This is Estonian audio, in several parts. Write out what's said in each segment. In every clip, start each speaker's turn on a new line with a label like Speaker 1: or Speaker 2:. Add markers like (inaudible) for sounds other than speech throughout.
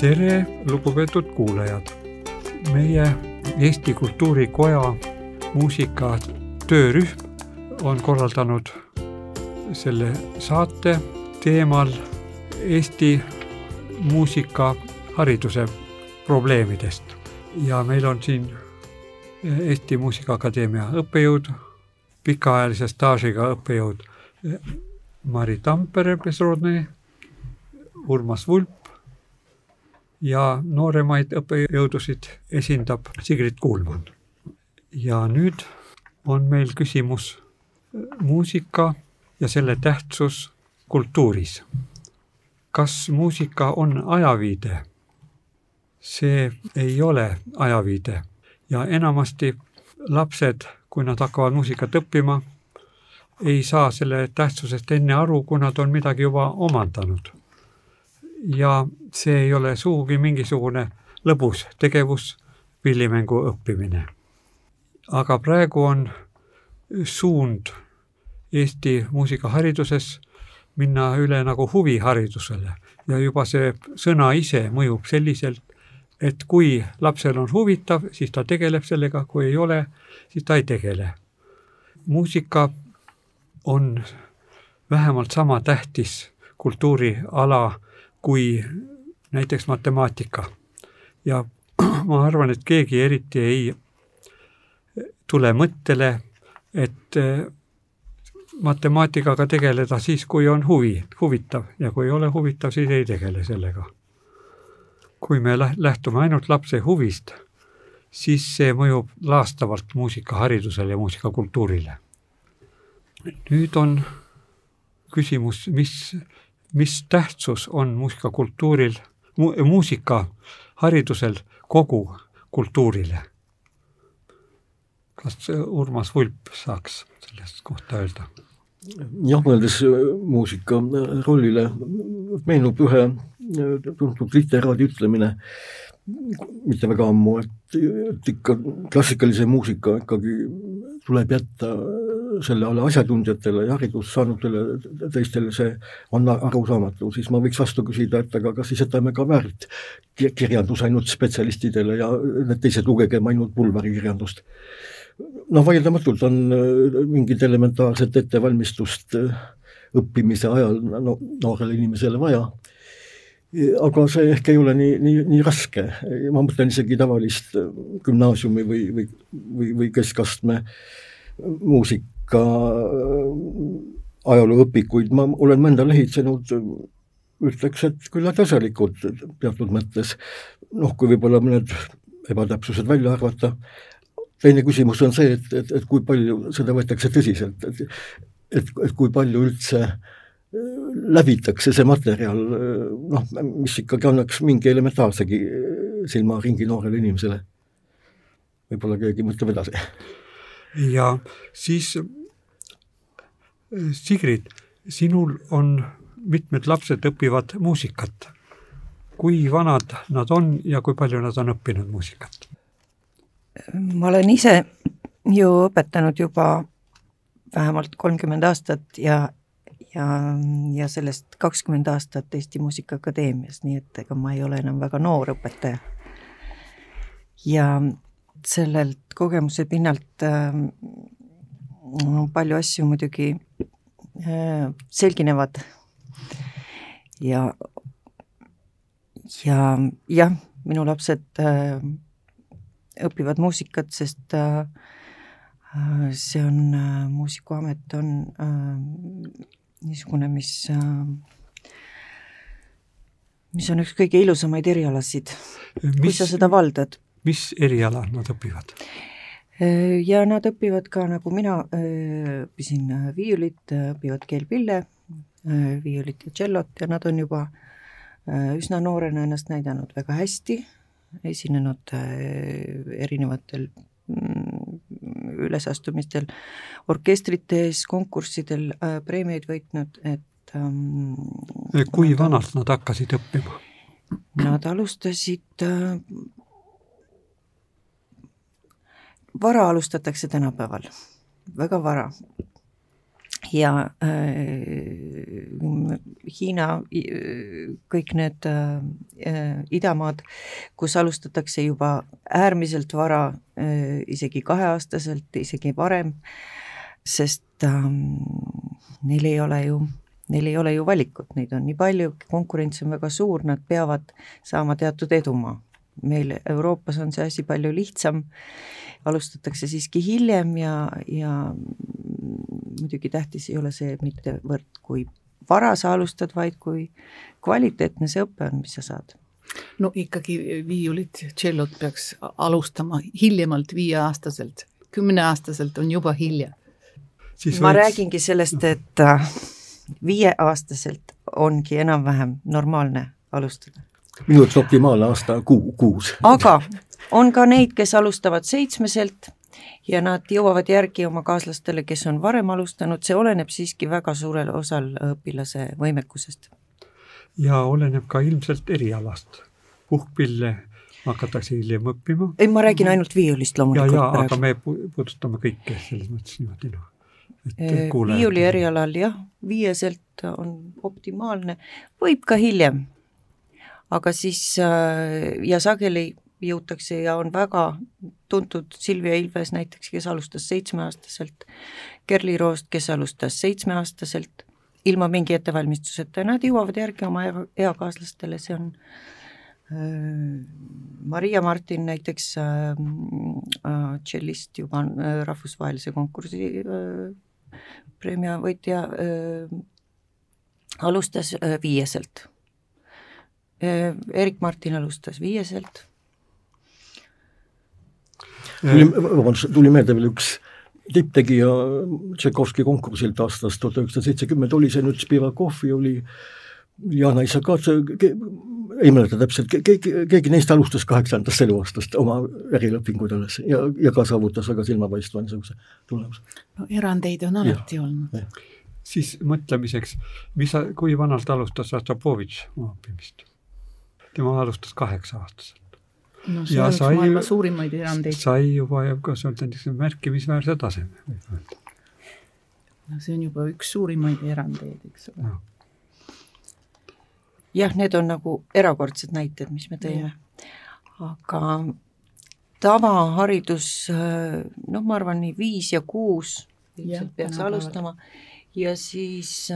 Speaker 1: tere, lugupeetud kuulajad. meie Eesti Kultuurikoja muusika töörühm on korraldanud selle saate teemal Eesti muusikahariduse probleemidest ja meil on siin Eesti Muusikaakadeemia õppejõud, pikaajalise staažiga õppejõud Mari Tampere Urmas Vulp ja nooremaid õppejõudusid esindab Sigrid Kuulmann. ja nüüd on meil küsimus muusika ja selle tähtsus kultuuris. kas muusika on ajaviide? see ei ole ajaviide ja enamasti lapsed, kui nad hakkavad muusikat õppima, ei saa selle tähtsusest enne aru, kui nad on midagi juba omandanud. Ja see ei ole sugugi mingisugune lõbus tegevus, pillimängu õppimine. aga praegu on suund Eesti muusikahariduses minna üle nagu huviharidusele ja juba see sõna ise mõjub selliselt, et kui lapsel on huvitav, siis ta tegeleb sellega, kui ei ole, siis ta ei tegele. muusika on vähemalt sama tähtis kultuuriala kui näiteks matemaatika. ja (clears throat) ma arvan, et keegi eriti ei tule mõttele, et matemaatikaga tegeleda siis, kui on huvi, huvitav ja kui ei ole huvitav, siis ei tegele sellega. kui me lähtume ainult lapse huvist, siis see mõjub laastavalt muusikaharidusele ja muusikakultuurile. nüüd on küsimus, mis, mis tähtsus on muusikakultuuril mu,, muusikaharidusel kogu kultuurile? kas Urmas Vulp saaks sellest kohta öelda?
Speaker 2: jah, mõeldes muusika rollile, meenub ühe tuntud literaadi ütlemine, mitte väga ammu, et, et ikka klassikalise muusika ikkagi tuleb jätta selle ala asjatundjatele ja haridust saanutele teistele see on arusaamatu, siis ma võiks vastu küsida, et aga kas siis jätame ka väärt kirjandus ainult spetsialistidele ja need teised lugegem ainult pulverikirjandust noh, vaieldamatult on äh, mingit elementaarset ettevalmistust äh, õppimise ajal no, noorele inimesele vaja. aga see ehk ei ole nii, nii, nii raske, ma mõtlen isegi tavalist äh, gümnaasiumi või, või, või, või keskastme muusika ajalooõpikuid, ma olen mõnda lehitsenud, ütleks, et küllalt asjalikud teatud mõttes, noh, kui võib-olla mõned ebatäpsused välja arvata teine küsimus on see, et, et, et kui palju seda võetakse tõsiselt, et et, et kui palju üldse äh, läbitakse see materjal, äh, noh, mis ikkagi annaks mingi elementaarsegi äh, silmaringi noorele inimesele. võib-olla keegi mõtleb edasi.
Speaker 1: Ja siis Sigrid, sinul on mitmed lapsed õpivad muusikat. kui vanad nad on ja kui palju nad on õppinud muusikat?
Speaker 3: ma olen ise ju õpetanud juba vähemalt kolmkümmend aastat ja, ja, ja sellest kakskümmend aastat Eesti Muusikaakadeemias, nii et ega ma ei ole enam väga noor õpetaja. ja sellelt kogemuse pinnalt äh, palju asju muidugi äh, selginevad ja, ja jah, minu lapsed äh, õpivad muusikat, sest äh, äh, see on, äh, muusikuamet on niisugune, mis, mis on üks kõige ilusamaid erialasid, kui sa seda valdad.
Speaker 1: Mis eriala nad õpivad?
Speaker 3: ja nad õpivad ka, nagu mina õppisin viiulit, õpivad keelpille, viiulit ja tšellot ja nad on juba üsna noorena ennast näidanud väga hästi esinenud äh, erinevatel mm, ülesastumistel, orkestrite ees, konkurssidel äh, preemiaid võitnud, et ähm,
Speaker 1: kui vanalt nad hakkasid õppima?
Speaker 3: Nad alustasid äh, vara alustatakse tänapäeval, väga vara. ja äh, Hiina, kõik need äh, äh, idamaad, kus alustatakse juba äärmiselt vara äh,, isegi kaheaastaselt, isegi varem, sest ähm, neil ei ole ju neil ei ole ju valikut, neid on nii palju, konkurents on väga suur, nad peavad saama teatud edumaa. Meil Euroopas on see asi palju lihtsam, alustatakse siiski hiljem ja, ja muidugi tähtis ei ole see mittevõrd, kui vara sa alustad, vaid kui kvaliteetne see õpe on, mis sa saad
Speaker 4: no ikkagi viiulit, tšellot peaks alustama hiljemalt viieaastaselt, kümneaastaselt on juba hilja.
Speaker 3: ma võiks... räägingi sellest, et äh, viieaastaselt ongi enam-vähem normaalne alustada.
Speaker 2: Minu jaoks optimaalne aasta kuu, kuus.
Speaker 3: aga on ka neid, kes alustavad seitsmeselt ja nad jõuavad järgi oma kaaslastele, kes on varem alustanud, see oleneb siiski väga suurel osal õpilase võimekusest.
Speaker 1: ja oleneb ka ilmselt erialast. puhkpille hakatakse hiljem õppima.
Speaker 3: ei, ma räägin ainult viiulist loomulikult
Speaker 1: ja, ja, aga me puudutame kõike selles mõttes niimoodi noh
Speaker 3: viiuli erialal jah, viieselt on optimaalne, võib ka hiljem. Aga siis äh, ja sageli jõutakse ja on väga tuntud Silvia Ilves näiteks, kes alustas seitsmeaastaselt, Kerli Roost, kes alustas seitsmeaastaselt, ilma mingi ettevalmistuseta ja nad jõuavad järgi oma eakaaslastele, see on äh, Maria Martin näiteks äh, tšellist juba on rahvusvahelise konkursi preemia võitja alustas viieselt. Erik Martin alustas viieselt.
Speaker 2: tuli, vabandust, tuli meelde veel üks tipptegija Tšaikovski konkursilt aastast tuhat üheksasada seitsekümmend oli see nüüd Spivakov ja oli Jana Isakatse, ei mäleta täpselt, keegi, keegi neist alustas kaheksandast eluaastast oma ärilepinguid alles ja, ja ka saavutas väga silmapaistva niisuguse tulemuse.
Speaker 4: no erandeid on alati ja, olnud.
Speaker 1: siis mõtlemiseks, mis kui vanalt alustas Rostropovitš oma õppimist? Tema alustas kaheksa-aastaselt.
Speaker 4: no see ja on üks maailma suurimaid erandeid.
Speaker 1: sai juba, kas öelda niisuguse märkimisväärse taseme, võib öelda.
Speaker 4: no see on juba üks suurimaid erandeid, eks ole no
Speaker 3: jah, need on nagu erakordsed näited, mis me tõime. aga tavaharidus, noh, ma arvan, nii viis ja kuus ilmselt peaks alustama ja siis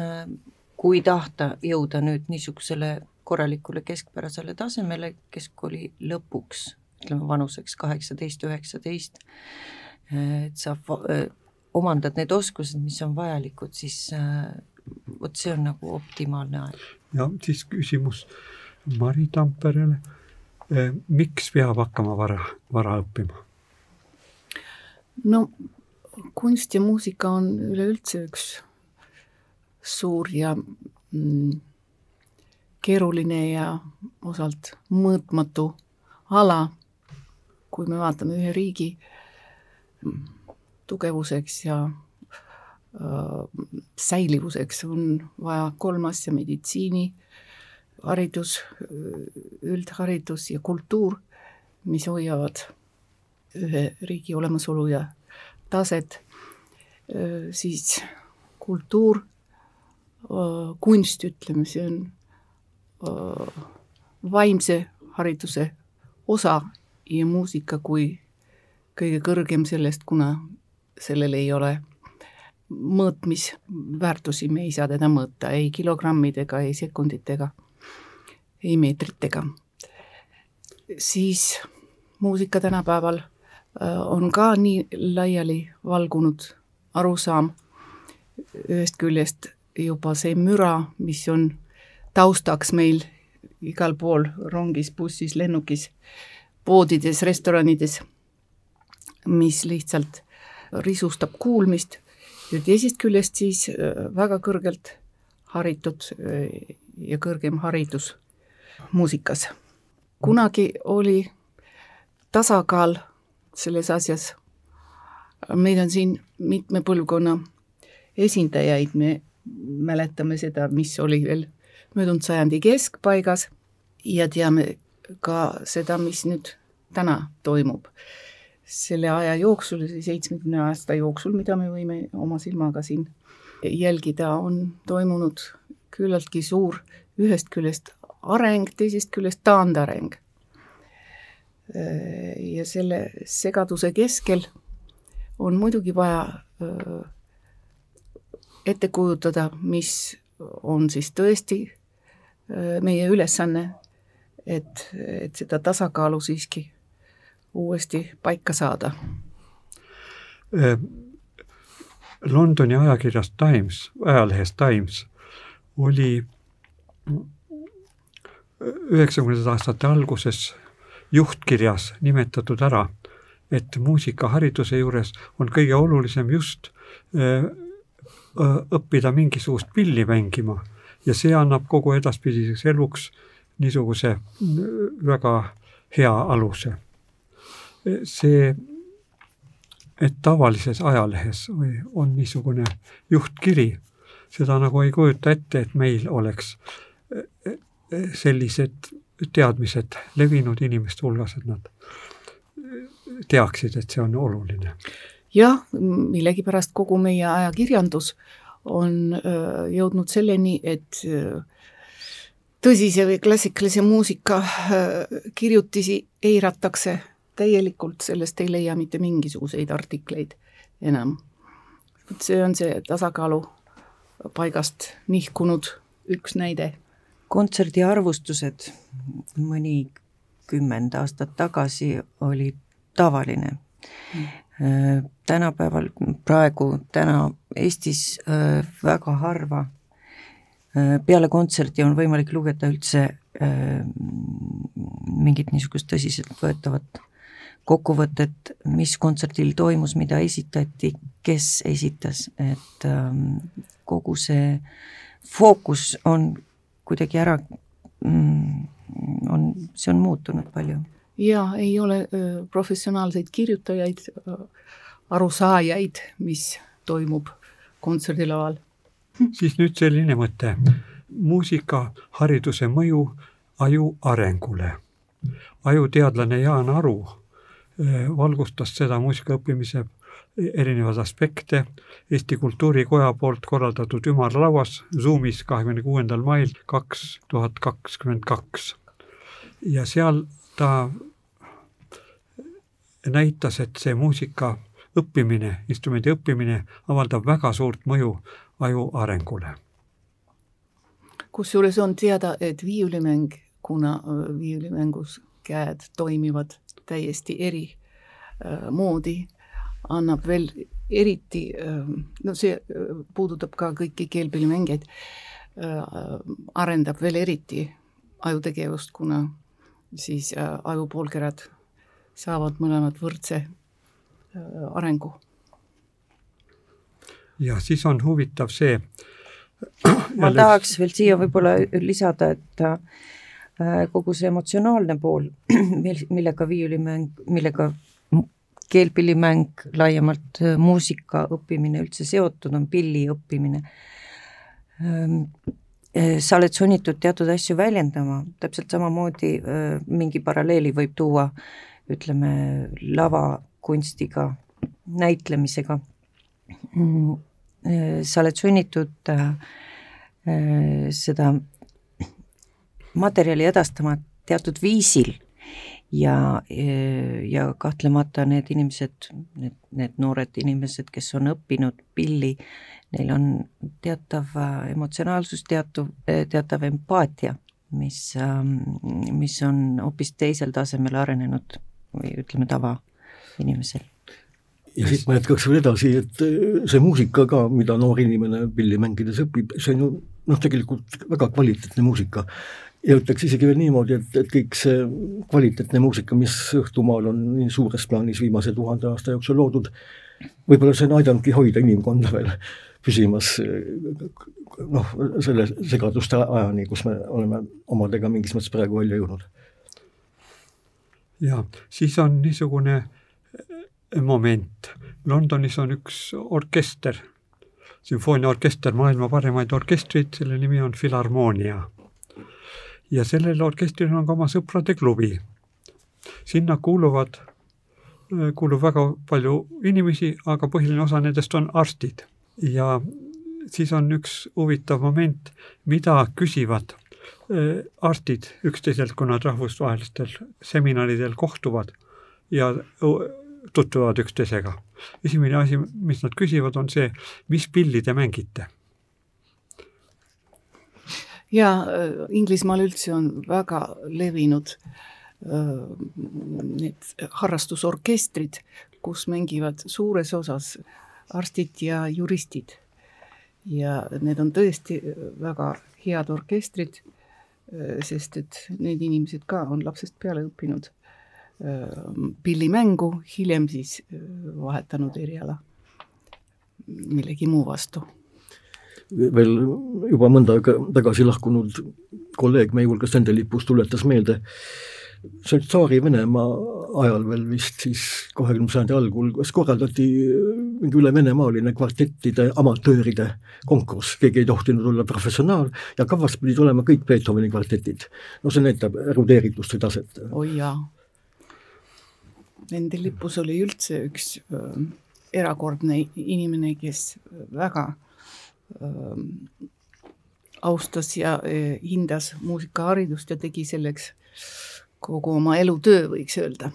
Speaker 3: kui tahta jõuda nüüd niisugusele korralikule keskpärasele tasemele keskkooli lõpuks, ütleme vanuseks kaheksateist, üheksateist, et sa omandad need oskused, mis on vajalikud, siis vot see on nagu optimaalne aeg.
Speaker 1: ja siis küsimus Mari Tamperele. Eh, miks peab hakkama vara, vara õppima?
Speaker 4: no kunst ja muusika on üleüldse üks suur ja mm, keeruline ja osalt mõõtmatu ala, kui me vaatame ühe riigi mm, tugevuseks ja Äh, säilivuseks on vaja kolm asja, meditsiini, haridus, üldharidus ja kultuur, mis hoiavad ühe riigi olemasolu ja taset, äh, siis kultuur, äh, kunst, ütleme, see on vaimse hariduse osa ja muusika kui kõige kõrgem sellest, kuna sellel ei ole mõõtmisväärtusi, me ei saa teda mõõta ei kilogrammidega, ei sekunditega, ei meetritega. siis muusika tänapäeval on ka nii laiali valgunud arusaam, ühest küljest juba see müra, mis on taustaks meil igal pool rongis, bussis, lennukis, poodides, restoranides, mis lihtsalt risustab kuulmist. Ja teisest küljest siis äh, väga kõrgelt haritud äh, ja kõrgem haridus muusikas. kunagi oli tasakaal selles asjas, meil on siin mitme põlvkonna esindajaid, me mäletame seda, mis oli veel möödunud sajandi keskpaigas ja teame ka seda, mis nüüd täna toimub selle aja jooksul, seitsmekümne aasta jooksul, mida me võime oma silmaga siin jälgida, on toimunud küllaltki suur ühest küljest areng, teisest küljest taandareng. ja selle segaduse keskel on muidugi vaja ette kujutada, mis on siis tõesti meie ülesanne, et, et seda tasakaalu siiski uuesti paika saada.
Speaker 1: Londoni ajakirjas Times, ajalehes Times oli üheksakümnendate aastate alguses juhtkirjas nimetatud ära, et muusikahariduse juures on kõige olulisem just õppida mingisugust pilli mängima ja see annab kogu edaspidiseks eluks niisuguse väga hea aluse. see, et tavalises ajalehes on niisugune juhtkiri, seda nagu ei kujuta ette, et meil oleks sellised teadmised levinud inimeste hulgas, et nad teaksid, et see on oluline.
Speaker 4: jah, millegipärast kogu meie ajakirjandus on jõudnud selleni, et tõsise või klassikalise muusika kirjutisi eiratakse. Täielikult, sellest ei leia mitte mingisuguseid artikleid enam. vot see on see tasakaalu paigast nihkunud üks näide.
Speaker 3: Kontserdiarvustused mõnikümmend aastat tagasi oli tavaline. Mm.. Tänapäeval, praegu, täna Eestis äh, väga harva äh, peale kontserti on võimalik lugeda üldse mingit niisugust tõsiseltvõetavat kokkuvõtet, mis kontserdil toimus, mida esitati, kes esitas, et ähm, kogu see fookus on kuidagi ära mm, on, see on muutunud palju.
Speaker 4: Jaa, ei ole professionaalseid kirjutajaid, arusaajaid, mis toimub kontserdilaual.
Speaker 1: siis nüüd selline mõte, muusikahariduse mõju aju arengule. ajuteadlane Jaan Aru valgustas seda muusika õppimise erinevaid aspekte Eesti Kultuurikoja poolt korraldatud ümarlauas Zoomis kahekümne kuuendal mail kaks tuhat kakskümmend kaks. ja seal ta näitas, et see muusika õppimine, instrumendi õppimine avaldab väga suurt mõju aju arengule.
Speaker 4: kusjuures on teada, et viiulimäng, kuna äh, viiulimängus käed toimivad täiesti eri äh, moodi, annab veel eriti, ähm, no see äh, puudutab ka kõiki keelpillimängijaid, äh, arendab veel eriti ajutegevust, kuna siis äh, ajupoolkerad saavad mõlemad võrdse arengu.
Speaker 1: ja siis on huvitav see (clears throat)
Speaker 3: ma tahaks veel siia võib-olla lisada, et kogu see emotsionaalne pool, (clears throat) millega viiulimäng, millega keelpillimäng, laiemalt äh, muusika õppimine üldse seotud on pilli õppimine. Ähm, äh, sa oled sunnitud teatud asju väljendama, täpselt samamoodi äh, mingi paralleeli võib tuua ütleme lavakunstiga, näitlemisega. Sa oled sunnitud seda materjali edastama teatud viisil ja, ja kahtlemata need inimesed, need, need noored inimesed, kes on õppinud pilli, neil on teatav äh, emotsionaalsus, teatav, teatav empaatia, mis, ähm, mis on hoopis teisel tasemel arenenud või ütleme, tavainimesel
Speaker 2: ja siit ma jätkaks veel edasi, et äh, see muusika ka, mida noor inimene pilli mängides õpib, see on ju noh, tegelikult väga kvaliteetne muusika ja ütleks isegi veel niimoodi, et, et kõik see kvaliteetne muusika, mis Õhtumaal on nii suures plaanis viimase tuhande aasta jooksul loodud, võib-olla see on aidanudki hoida inimkonda veel püsimas noh, selle segaduste ajani, kus me oleme omadega mingis mõttes praegu välja jõudnud.
Speaker 1: Ja siis on niisugune eh, moment, Londonis on üks orkester, sümfooniaorkester, maailma parimaid orkestreid, selle nimi on Filharmoonia ja sellel orkestril on ka oma sõprade klubi. sinna kuuluvad, kuulub väga palju inimesi, aga põhiline osa nendest on arstid. Ja siis on üks huvitav moment, mida küsivad äh, arstid üksteiselt, kui nad rahvusvahelistel seminaridel kohtuvad ja tutvuvad üksteisega. esimene asi, mis nad küsivad, on see, mis pilli te mängite
Speaker 4: ja äh, Inglismaal üldse on väga levinud äh, need harrastusorkestrid, kus mängivad suures osas arstid ja juristid. ja need on tõesti väga head orkestrid, äh, sest et need inimesed ka on lapsest peale õppinud pillimängu, hiljem siis vahetanud eriala millegi muu vastu.
Speaker 2: Veel juba mõnda aega tagasi lahkunud kolleeg meie hulgast nende lipust tuletas meelde, see oli Tsaari-Venemaa ajal veel vist siis kahekümnenda sajandi algul, kus korraldati mingi üle Venemaaline kvartettide amatööride konkurss, keegi ei tohtinud olla professionaal ja kavas pidid olema kõik Beethoveni kvartetid. no see näitab erudeeritust või taset.
Speaker 4: oi jaa. Nende lipus oli üldse üks äh, erakordne inimene, kes väga äh, austas ja äh, hindas muusikaharidust ja tegi selleks kogu oma elutöö, võiks öelda.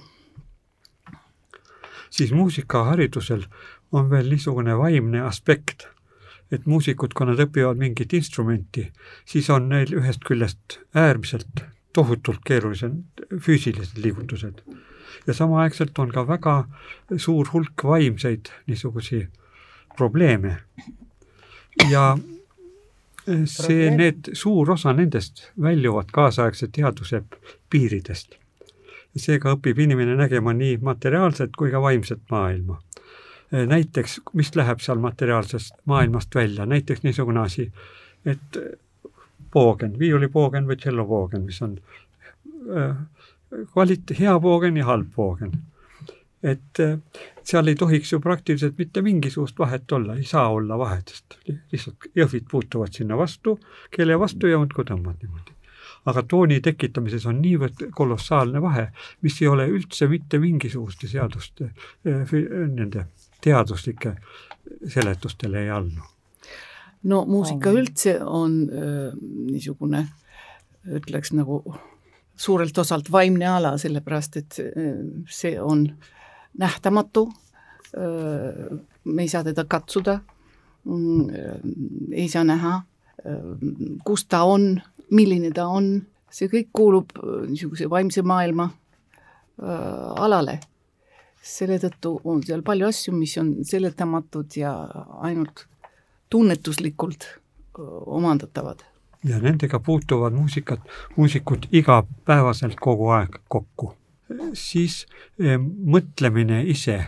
Speaker 1: siis muusikaharidusel on veel niisugune vaimne aspekt, et muusikud, kui nad õpivad mingit instrumenti, siis on neil ühest küljest äärmiselt tohutult keerulised füüsilised liigutused ja samaaegselt on ka väga suur hulk vaimseid niisugusi probleeme ja see, need, suur osa nendest väljuvad kaasaegse teaduse piiridest. seega õpib inimene nägema nii materiaalset kui ka vaimset maailma. Näiteks, mis läheb seal materiaalsest maailmast välja, näiteks niisugune asi, et poogen, viiulipoogen või tšellopoogen, mis on eh, kvalit-, hea poogen ja halb poogen et äh, seal ei tohiks ju praktiliselt mitte mingisugust vahet olla, ei saa olla vahet, sest lihtsalt jõhvid puutuvad sinna vastu, keele vastu ja muudkui tõmbad niimoodi. aga tooni tekitamises on niivõrd kolossaalne vahe, mis ei ole üldse mitte mingisuguste seaduste, äh, nende teaduslike seletustele ei allu.
Speaker 4: no muusika üldse on öö, äh, niisugune, ütleks nagu suurelt osalt vaimne ala, sellepärast et see on nähtamatu, me ei saa teda katsuda, ei saa näha, kus ta on, milline ta on, see kõik kuulub niisuguse vaimse maailma alale. selle tõttu on seal palju asju, mis on seletamatud ja ainult tunnetuslikult omandatavad.
Speaker 1: ja nendega puutuvad muusikat, muusikud igapäevaselt kogu aeg kokku siis eh, mõtlemine ise,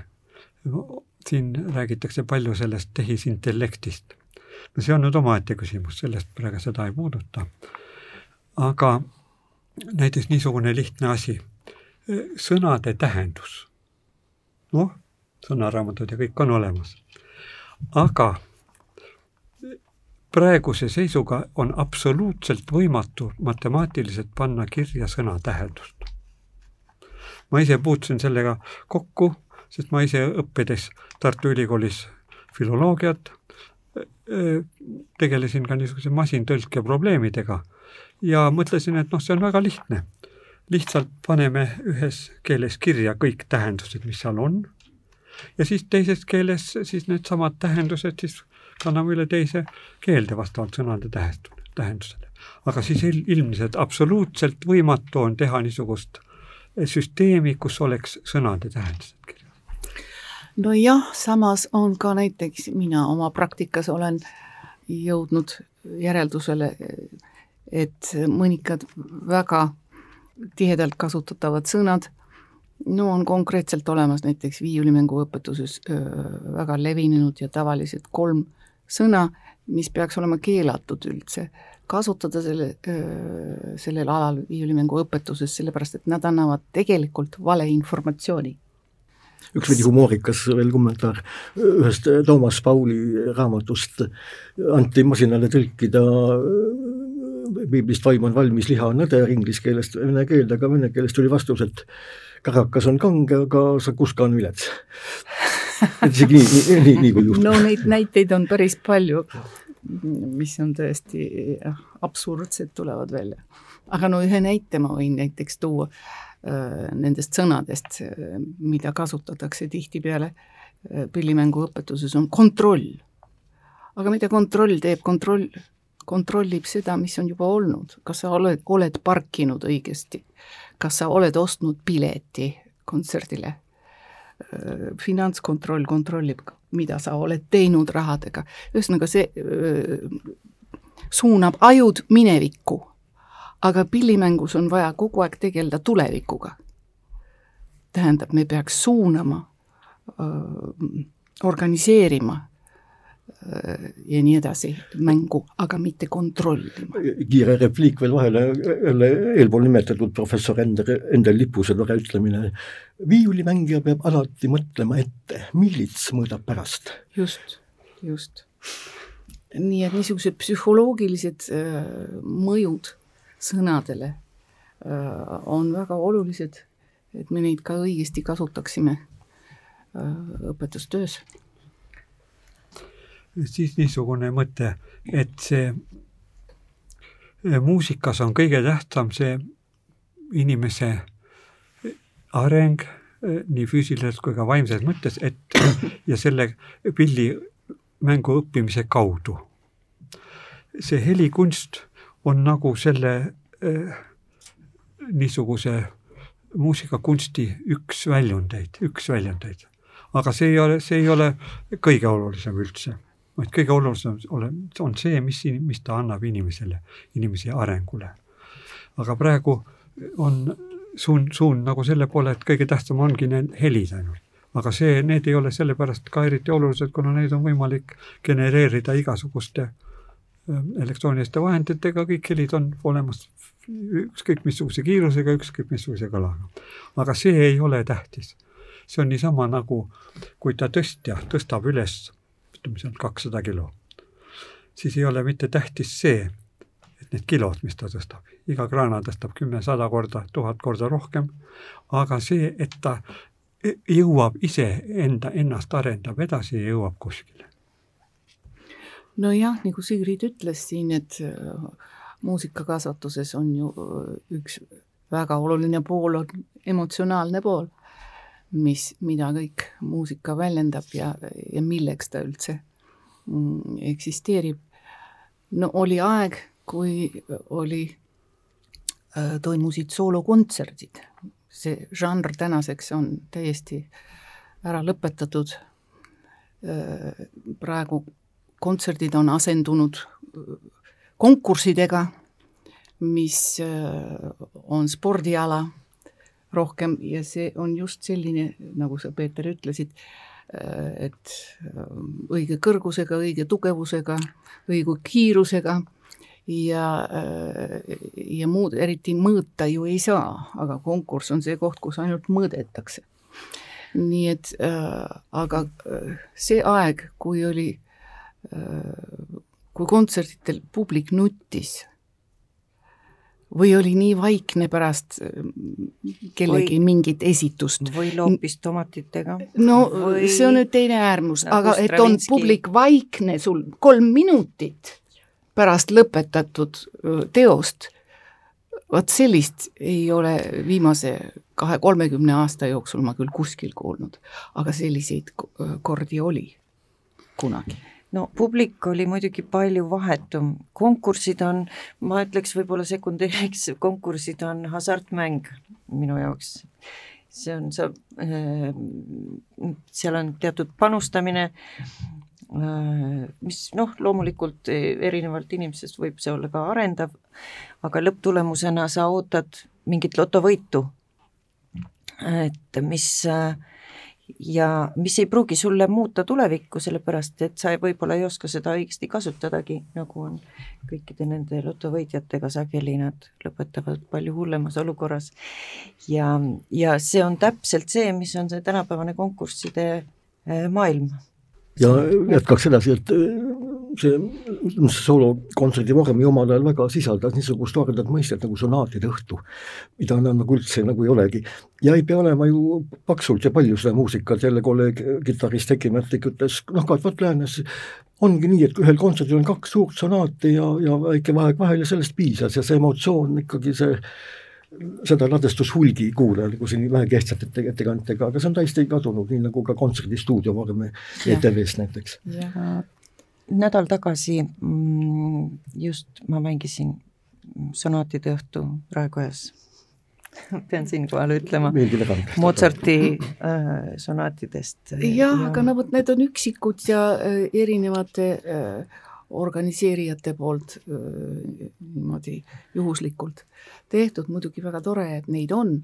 Speaker 1: siin räägitakse palju sellest tehisintellektist. no see on nüüd omaette küsimus, sellest praegu seda ei puuduta. aga näiteks niisugune lihtne asi, sõnade tähendus. noh, sõnaraamatud ja kõik on olemas. aga praeguse seisuga on absoluutselt võimatu matemaatiliselt panna kirja sõna tähendust ma ise puutusin sellega kokku, sest ma ise õppides Tartu Ülikoolis filoloogiat, tegelesin ka niisuguse masintõlke probleemidega ja mõtlesin, et noh, see on väga lihtne. lihtsalt paneme ühes keeles kirja kõik tähendused, mis seal on ja siis teises keeles siis needsamad tähendused siis kanname üle teise keelde vastavalt sõnade tähendusele. aga siis ilmselt absoluutselt võimatu on teha niisugust süsteemi, kus oleks sõnade tähendused kirjas?
Speaker 4: nojah, samas on ka näiteks mina oma praktikas olen jõudnud järeldusele, et mõnikad väga tihedalt kasutatavad sõnad, no on konkreetselt olemas näiteks viiulimängu õpetuses väga levinenud ja tavalised kolm sõna, mis peaks olema keelatud üldse kasutada selle, sellel alal viiulimängu õpetuses, sellepärast et nad annavad tegelikult valeinformatsiooni.
Speaker 2: üks veidi humoorikas veel kommentaar, ühest Toomas Pauli raamatust anti masinale tõlkida piiblist vaim on valmis, liha on nõder inglise keelest vene keelde, aga vene keelest tuli vastus, et karakas on kange, aga sakuska on vilets. isegi nii, nii, nii, nii kui juhtub.
Speaker 4: no neid näiteid on päris palju mis on tõesti jah, absurdsed, tulevad välja. aga no ühe näite ma võin näiteks tuua äh, nendest sõnadest, mida kasutatakse tihtipeale äh, pillimänguõpetuses, on kontroll. aga mida kontroll teeb, kontroll kontrollib seda, mis on juba olnud, kas sa oled, oled parkinud õigesti, kas sa oled ostnud pileti kontserdile Äh, finantskontroll kontrollib, mida sa oled teinud rahadega. ühesõnaga, see öö, äh, suunab ajud minevikku. aga pillimängus on vaja kogu aeg tegeleda tulevikuga. tähendab, me peaks suunama, äh, organiseerima Äh, ja nii edasi mängu, aga mitte kontrollima.
Speaker 2: kiire repliik veel vahele, jälle eelpool nimetatud professor Ender, Endel Lipuse tore ütlemine, viiulimängija peab alati mõtlema ette, miilits mõõdab pärast.
Speaker 4: just, just. nii et niisugused psühholoogilised äh, mõjud sõnadele äh, on väga olulised, et me neid ka õigesti kasutaksime äh, õpetustöös
Speaker 1: siis niisugune mõte, et see muusikas on kõige tähtsam see inimese areng nii füüsiliselt kui ka vaimses mõttes, et (clears throat) ja selle pillimängu õppimise kaudu. see helikunst on nagu selle äh, niisuguse muusikakunsti üks väljundeid, üks väljundeid. aga see ei ole, see ei ole kõige olulisem üldse vaid kõige olulisem on see, mis, mis ta annab inimesele, inimese arengule. aga praegu on suund, suund nagu selle poole, et kõige tähtsam ongi need helid ainult. aga see, need ei ole sellepärast ka eriti olulised, kuna neid on võimalik genereerida igasuguste elektrooniliste vahenditega, kõik helid on olemas ükskõik missuguse kiirusega, ükskõik missuguse kalaga. aga see ei ole tähtis. see on niisama nagu, kui ta tõstja tõstab üles ütleme seal kakssada kilo, siis ei ole mitte tähtis see, et need kilod, mis ta tõstab, iga kraana tõstab kümme, sada korda, tuhat korda rohkem, aga see, et ta e-, jõuab ise enda, ennast arendab edasi ja jõuab kuskile.
Speaker 4: nojah, nagu Sigrid ütles siin, et äh, muusikakasvatuses on ju äh, üks väga oluline pool on emotsionaalne pool mis, mida kõik muusika väljendab ja, ja milleks ta üldse mm, eksisteerib. no oli aeg, kui oli äh,, toimusid soolokontserdid, see žanr tänaseks on täiesti ära lõpetatud äh,. praegu kontserdid on asendunud äh, konkurssidega, mis on spordiala rohkem ja see on just selline, nagu sa, Peeter, ütlesid, äh, et äh, õige kõrgusega, õige tugevusega, õige kiirusega ja, äh, ja muud eriti mõõta ju ei saa, aga konkurss on see koht, kus ainult mõõdetakse. nii et äh, aga see aeg, kui oli äh,, kui kontserditel publik nuttis või oli nii vaikne pärast mm, kellegi või, mingit esitust.
Speaker 3: või loopis tomatitega.
Speaker 4: no või... see on nüüd teine äärmus, aga et on publik vaikne sul kolm minutit pärast lõpetatud teost, vot sellist ei ole viimase kahe-kolmekümne aasta jooksul ma küll kuskil kuulnud, aga selliseid kordi oli kunagi
Speaker 3: no publik oli muidugi palju vahetum, konkursid on, ma ütleks võib-olla sekundeeriks, konkursid on hasartmäng minu jaoks. see on, sa, äh, seal on teatud panustamine, äh, mis noh, loomulikult erinevalt inimesest võib see olla ka arendav, aga lõpptulemusena sa ootad mingit lotovõitu, et mis äh, ja mis ei pruugi sulle muuta tulevikku, sellepärast et sa võib-olla ei oska seda õigesti kasutadagi, nagu on kõikide nende lotovõitjatega sageli, nad lõpetavad palju hullemas olukorras. ja, ja see on täpselt see, mis on see tänapäevane konkursside eh, maailm.
Speaker 2: ja jätkaks edasi, et see, see soolokontserdi vorm ju omal ajal väga sisaldas niisugust toredat mõistet nagu sonaatide õhtu, mida enam nagu üldse nagu ei olegi. ja ei pea olema ju paksult ja palju seda muusikat, jälle kolleeg kitarrist Eki Märtik ütles, noh, Katvat Läänes ongi nii, et ühel kontserdil on kaks suurt sonaati ja, ja väike vaheaeg vahel ja sellest piisas ja see emotsioon ikkagi see seda ladestus hulgi kuulajal, kui siin vähe ehtsate ettekandjatega, aga see on täiesti kadunud, nii nagu ka kontserdistuudio vorm ETV-s näiteks
Speaker 3: nädal tagasi mm, just ma mängisin sonaatide õhtu Raekojas (laughs) pean siinkohal ütlema, Mozarti äh, sonaatidest.
Speaker 4: jah ja., aga no vot, need on üksikud ja äh, erinevate äh, organiseerijate poolt äh, niimoodi juhuslikult tehtud, muidugi väga tore, et neid on,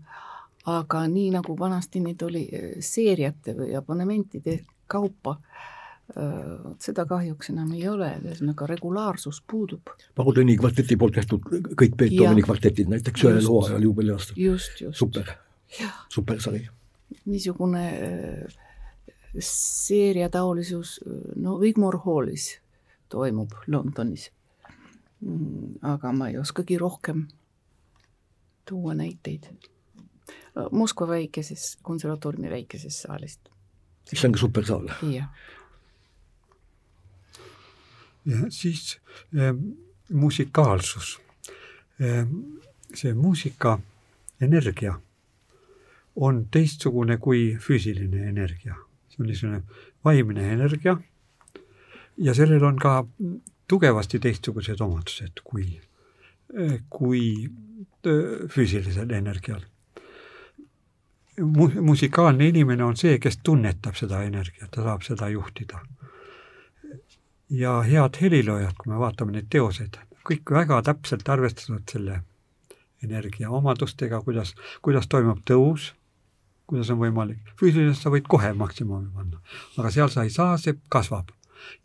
Speaker 4: aga nii nagu vanasti neid oli äh, seeriate või abonementide kaupa äh,, vot seda kahjuks enam ei ole, ühesõnaga regulaarsus puudub.
Speaker 2: Pahutõni kvarteti poolt tehtud kõik Beethoveni kvartetid näiteks ühel hooajal juubeliaastal.
Speaker 4: just, just.
Speaker 2: super, super sari.
Speaker 4: niisugune seeriataolisus, no Wigmore Hallis toimub Londonis. Mm, aga ma ei oskagi rohkem tuua näiteid. Moskva väikeses, konservatooriumi väikesest saalist.
Speaker 2: see on ka supersaal.
Speaker 4: jah
Speaker 1: ja siis äh, musikaalsus äh,. see muusika energia on teistsugune kui füüsiline energia, see on niisugune vaimne energia ja sellel on ka tugevasti teistsugused omadused kui, kui füüsilisel energial. Mu-, musikaalne inimene on see, kes tunnetab seda energiat, ta saab seda juhtida ja head heliloojad, kui me vaatame neid teoseid, kõik väga täpselt arvestavad selle energia omadustega, kuidas, kuidas toimub tõus, kuidas on võimalik, füüsiliselt sa võid kohe maksimumi panna, aga seal sa ei saa, see kasvab.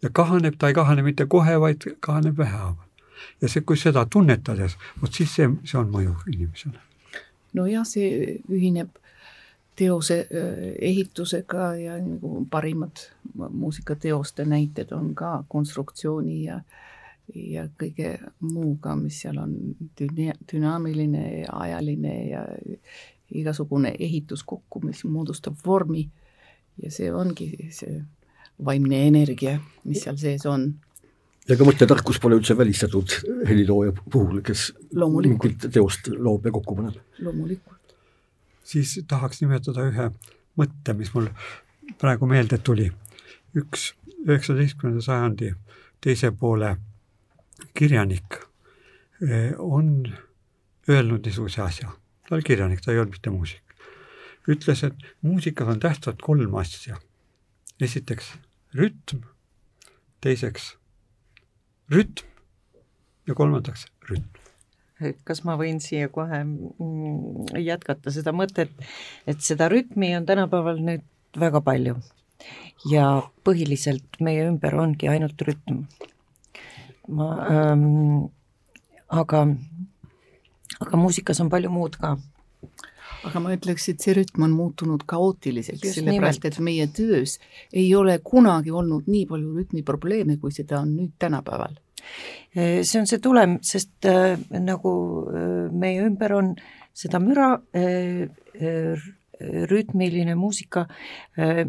Speaker 1: ja kahaneb, ta ei kahane mitte kohe, vaid kahaneb vähehaaval. ja see, kui seda tunnetades, vot siis see, see on mõju inimesele.
Speaker 4: nojah, see ühineb teose ehitusega ja nagu parimad muusikateoste näited on ka konstruktsiooni ja ja kõige muuga, mis seal on düna-, dünaamiline ja ajaline ja igasugune ehitus kokku, mis moodustab vormi ja see ongi see vaimne energia, mis seal sees on.
Speaker 2: ja ka mõttetarkus pole üldse välistatud helilooja puhul, kes mingit teost loob ja kokku paneb.
Speaker 4: loomulikult
Speaker 1: siis tahaks nimetada ühe mõtte, mis mul praegu meelde tuli. üks üheksateistkümnenda sajandi teise poole kirjanik eh, on öelnud niisuguse asja, ta oli kirjanik, ta ei olnud mitte muusik. ütles, et muusikas on tähtsad kolm asja. esiteks rütm, teiseks rütm ja kolmandaks rütm
Speaker 3: kas ma võin siia kohe mm, jätkata seda mõtet, et seda rütmi on tänapäeval nüüd väga palju ja põhiliselt meie ümber ongi ainult rütm. ma ähm,, aga, aga muusikas on palju muud ka.
Speaker 4: aga ma ütleks, et see rütm on muutunud kaootiliseks, sellepärast et meie töös ei ole kunagi olnud nii palju rütmiprobleeme, kui seda on nüüd tänapäeval
Speaker 3: see on see tulem, sest äh, nagu äh, meie ümber on seda müra, rütmiline muusika,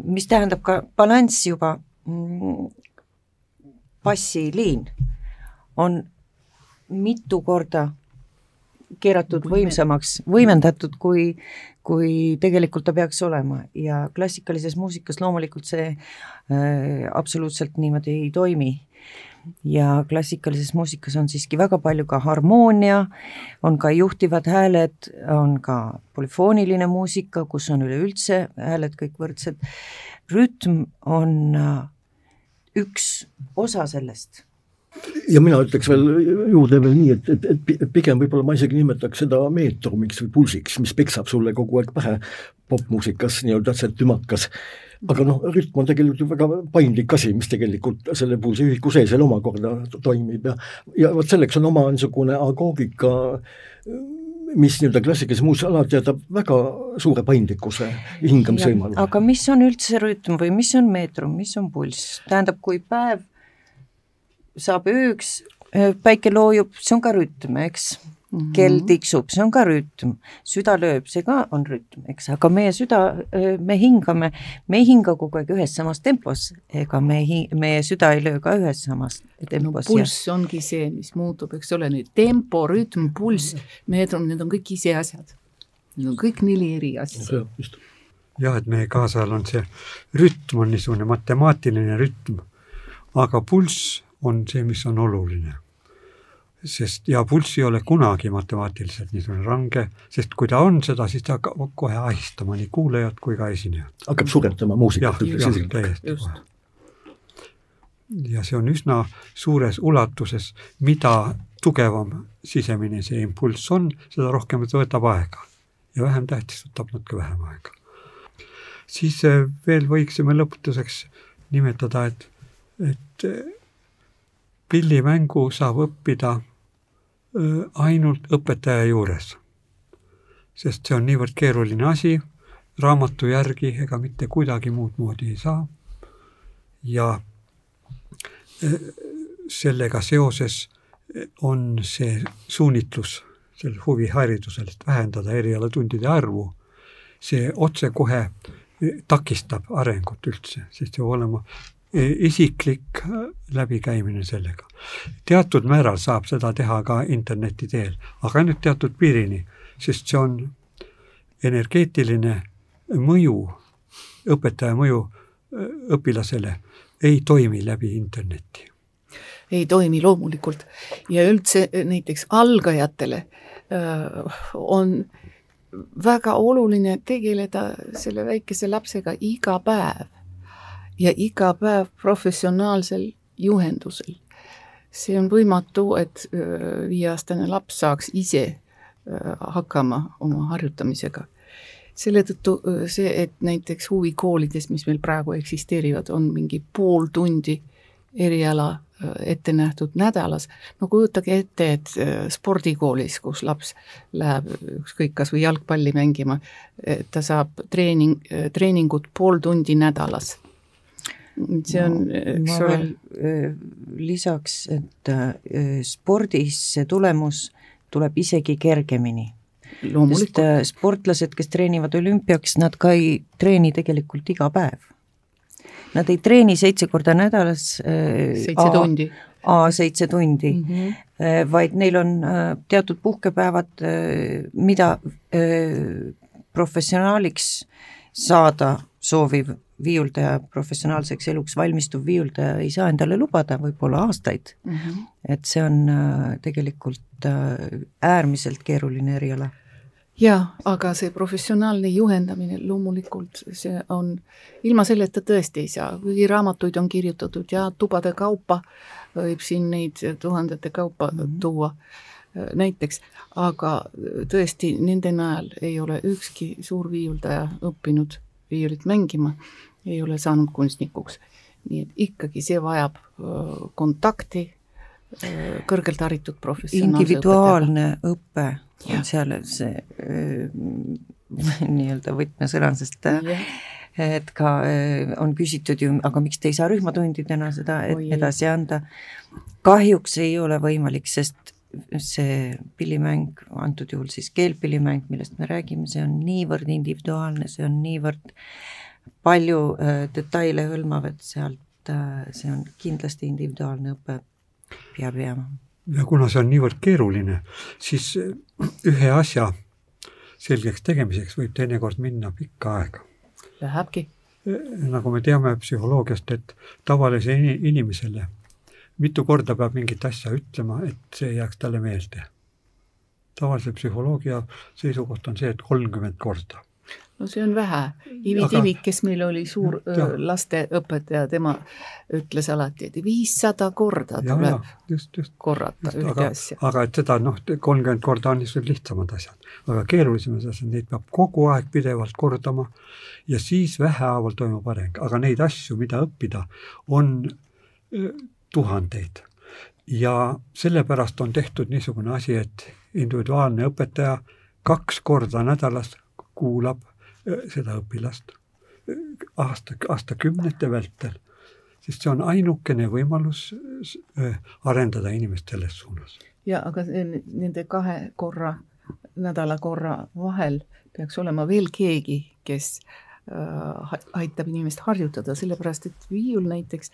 Speaker 3: mis tähendab ka balanss juba, mm, bassiliin on mitu korda keeratud võimsamaks, võimendatud, kui, kui tegelikult ta peaks olema. Ja klassikalises muusikas loomulikult see äh, absoluutselt niimoodi ei toimi ja klassikalises muusikas on siiski väga palju ka harmoonia, on ka juhtivad hääled, on ka polüfooniline muusika, kus on üleüldse hääled kõik võrdsed, rütm on äh, üks osa sellest.
Speaker 2: Ja mina ütleks veel juurde veel nii, et, et, et pigem võib-olla ma isegi nimetaks seda meetrumiks või pulsiks, mis peksab sulle kogu aeg pähe popmuusikas nii-öelda see tümakas aga noh, rütm on tegelikult ju väga paindlik asi, mis tegelikult selle pulsi ühiku sees veel omakorda toimib ja ja vot selleks on oma niisugune agoogika mis nii-öelda klassikalise muuseas alati jätab väga suure paindlikkuse hingamisvõimaluse.
Speaker 3: aga mis on üldse rütm või mis on meetrum, mis on pulss, tähendab, kui päev saab ööks, päike loojub, see on ka rütm, eks Mm -hmm. kell tiksub, see on ka rütm, süda lööb, see ka on rütm, eks, aga meie süda, me hingame, me ei hinga kogu aeg ühes samas tempos, ega me hi-, meie süda ei löö ka ühes samas tempos
Speaker 4: no,. pulss ja. ongi see, mis muutub, eks ole, nüüd tempo, rütm, pulss, meetrum, need on kõik ise asjad. Need on kõik neli eri asja.
Speaker 1: jah, et meie kaasajal on see rütm on niisugune matemaatiline rütm, aga pulss on see, mis on oluline sest ja pulss ei ole kunagi matemaatiliselt niisugune range, sest kui ta on seda, siis ta hakkab kohe ahistama nii kuulajat kui ka esinejat.
Speaker 2: hakkab suretama muusikat.
Speaker 1: jah, täiesti kohe. ja see on üsna suures ulatuses, mida tugevam sisemine see impulss on, seda rohkem ta võtab aega ja vähem tähtis võtab natuke vähem aega. siis eh, veel võiksime lõpetuseks nimetada, et, et eh, pillimängu saab õppida ainult õpetaja juures. sest see on niivõrd keeruline asi, raamatu järgi ega mitte kuidagi muud moodi ei saa. ja sellega seoses on see suunitlus sel huviharidusel, et vähendada erialatundide arvu, see otsekohe takistab arengut üldse, sest peab olema isiklik läbikäimine sellega. teatud määral saab seda teha ka interneti teel, aga ainult teatud piirini, sest see on energeetiline mõju, õpetaja mõju õpilasele ei toimi läbi interneti.
Speaker 4: ei toimi loomulikult ja üldse näiteks algajatele on väga oluline tegeleda selle väikese lapsega iga päev ja iga päev professionaalsel juhendusel. see on võimatu, et viieaastane laps saaks ise hakkama oma harjutamisega. selle tõttu see, et näiteks huvikoolides, mis meil praegu eksisteerivad, on mingi pool tundi eriala ette nähtud nädalas, no kujutage ette, et spordikoolis, kus laps läheb ükskõik, kas või jalgpalli mängima, ta saab treening, treeningut pool tundi nädalas
Speaker 3: see on, eks ole. Äh, lisaks, et äh, spordis see tulemus tuleb isegi kergemini. sest äh, sportlased, kes treenivad olümpiaks, nad ka ei treeni tegelikult iga päev. Nad ei treeni seitse korda nädalas.
Speaker 4: seitse tundi.
Speaker 3: A seitse tundi mm, -hmm. vaid neil on teatud puhkepäevad, mida professionaaliks saada sooviv viiuldaja, professionaalseks eluks valmistuv viiuldaja ei saa endale lubada võib-olla aastaid mm. -hmm. et see on äh, tegelikult äh, äärmiselt keeruline eriala.
Speaker 4: jaa, aga see professionaalne juhendamine loomulikult, see on, ilma selleta tõesti ei saa, kuigi raamatuid on kirjutatud ja tubade kaupa võib siin neid tuhandete kaupa mm -hmm. tuua äh, näiteks, aga tõesti, nende najal ei ole ükski suur viiuldaja õppinud viiulit mängima ei ole saanud kunstnikuks. nii et ikkagi see vajab kontakti kõrgelt haritud professionaalse
Speaker 3: individuaalne õpe on seal see (laughs) nii-öelda võtmesõna, sest ja. et ka on küsitud ju, aga miks te ei saa rühmatundidena seda Oi, edasi anda. kahjuks ei ole võimalik, sest see pillimäng, antud juhul siis keelpillimäng, millest me räägime, see on niivõrd individuaalne, see on niivõrd äh, palju äh, detaile hõlmav, et sealt äh, see on kindlasti individuaalne õpe, peab jääma.
Speaker 1: ja kuna see on niivõrd keeruline, siis äh, ühe asja selgeks tegemiseks võib teinekord minna pikka aega.
Speaker 4: Lähebki.
Speaker 1: nagu me teame psühholoogiast, et tavalisele inimesele mitu korda peab mingit asja ütlema, et see jääks talle meelde. tavalise psühholoogia seisukoht on see, et kolmkümmend korda
Speaker 4: no see on vähe. Ivi Aga... Tivik, kes meil oli suur ja, lasteõpetaja, tema ütles alati, et viissada korda ja, tuleb ja, just, just, korrata just, ühte
Speaker 1: aga,
Speaker 4: asja.
Speaker 1: aga et seda noh, kolmkümmend korda on niisugused lihtsamad asjad. aga keerulisemad asjad, neid peab kogu aeg pidevalt kordama ja siis vähehaaval toimub areng, aga neid asju, mida õppida, on tuhandeid. ja sellepärast on tehtud niisugune asi, et individuaalne õpetaja kaks korda nädalas kuulab äh, seda õpilast äh, aasta, aastakümnete vältel, sest see on ainukene võimalus äh, arendada inimest selles suunas.
Speaker 4: ja aga nende kahe korra, nädala korra vahel peaks olema veel keegi, kes aitab inimest harjutada, sellepärast et viiul näiteks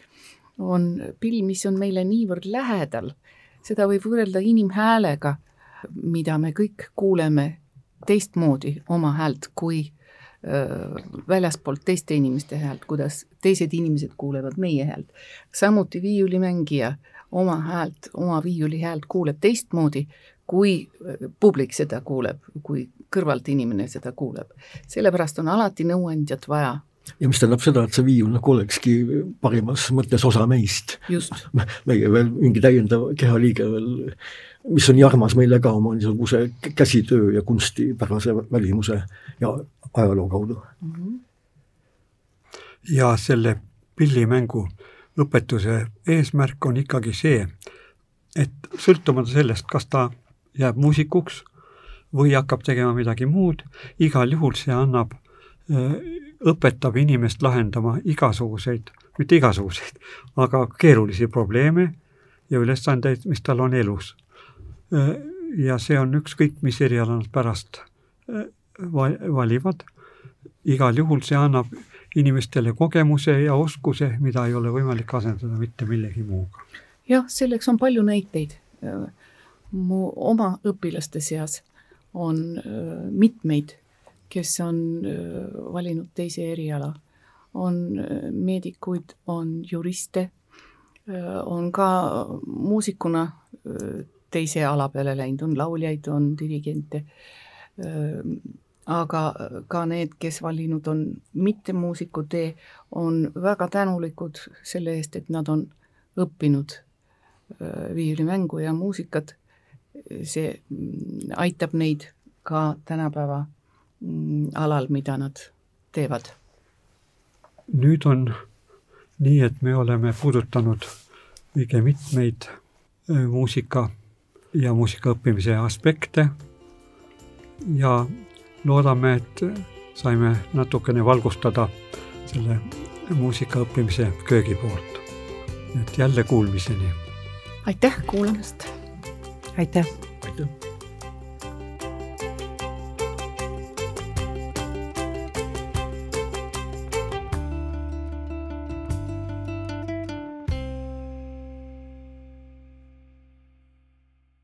Speaker 4: on pill, mis on meile niivõrd lähedal, seda võib võrrelda inimhäälega, mida me kõik kuuleme teistmoodi oma häält kui väljaspoolt teiste inimeste häält, kuidas teised inimesed kuulevad meie häält. samuti viiulimängija oma häält, oma viiuli häält kuuleb teistmoodi, kui publik seda kuuleb, kui kõrvalt inimene seda kuuleb. sellepärast on alati nõuandjat vaja
Speaker 2: ja mis tähendab seda, et see viiul nagu olekski parimas mõttes osa meist. meie veel mingi täiendav kehaliige veel, mis on nii armas meile ka oma niisuguse käsitöö ja kunstipärase välimuse ja ajaloo kaudu mm. -hmm.
Speaker 1: ja selle pillimängu õpetuse eesmärk on ikkagi see, et sõltumata sellest, kas ta jääb muusikuks või hakkab tegema midagi muud, igal juhul see annab õpetab inimest lahendama igasuguseid, mitte igasuguseid, aga keerulisi probleeme ja ülesandeid, mis tal on elus. Ja see on ükskõik, mis eriala nad pärast valivad, igal juhul see annab inimestele kogemuse ja oskuse, mida ei ole võimalik asendada mitte millegi muuga.
Speaker 4: jah, selleks on palju näiteid. mu oma õpilaste seas on mitmeid kes on valinud teise eriala. on meedikuid, on juriste, on ka muusikuna teise ala peale läinud, on lauljaid, on dirigente, aga ka need, kes valinud on mittemuusiku tee, on väga tänulikud selle eest, et nad on õppinud viiulimängu ja muusikat, see mm, aitab neid ka tänapäeva Mm, alal, mida nad teevad?
Speaker 1: nüüd on nii, et me oleme puudutanud õige mitmeid äh, muusika ja muusika õppimise aspekte ja loodame, et saime natukene valgustada selle muusika õppimise köögi poolt. et jälle kuulmiseni.
Speaker 4: aitäh kuulamast!
Speaker 3: aitäh!
Speaker 2: aitäh!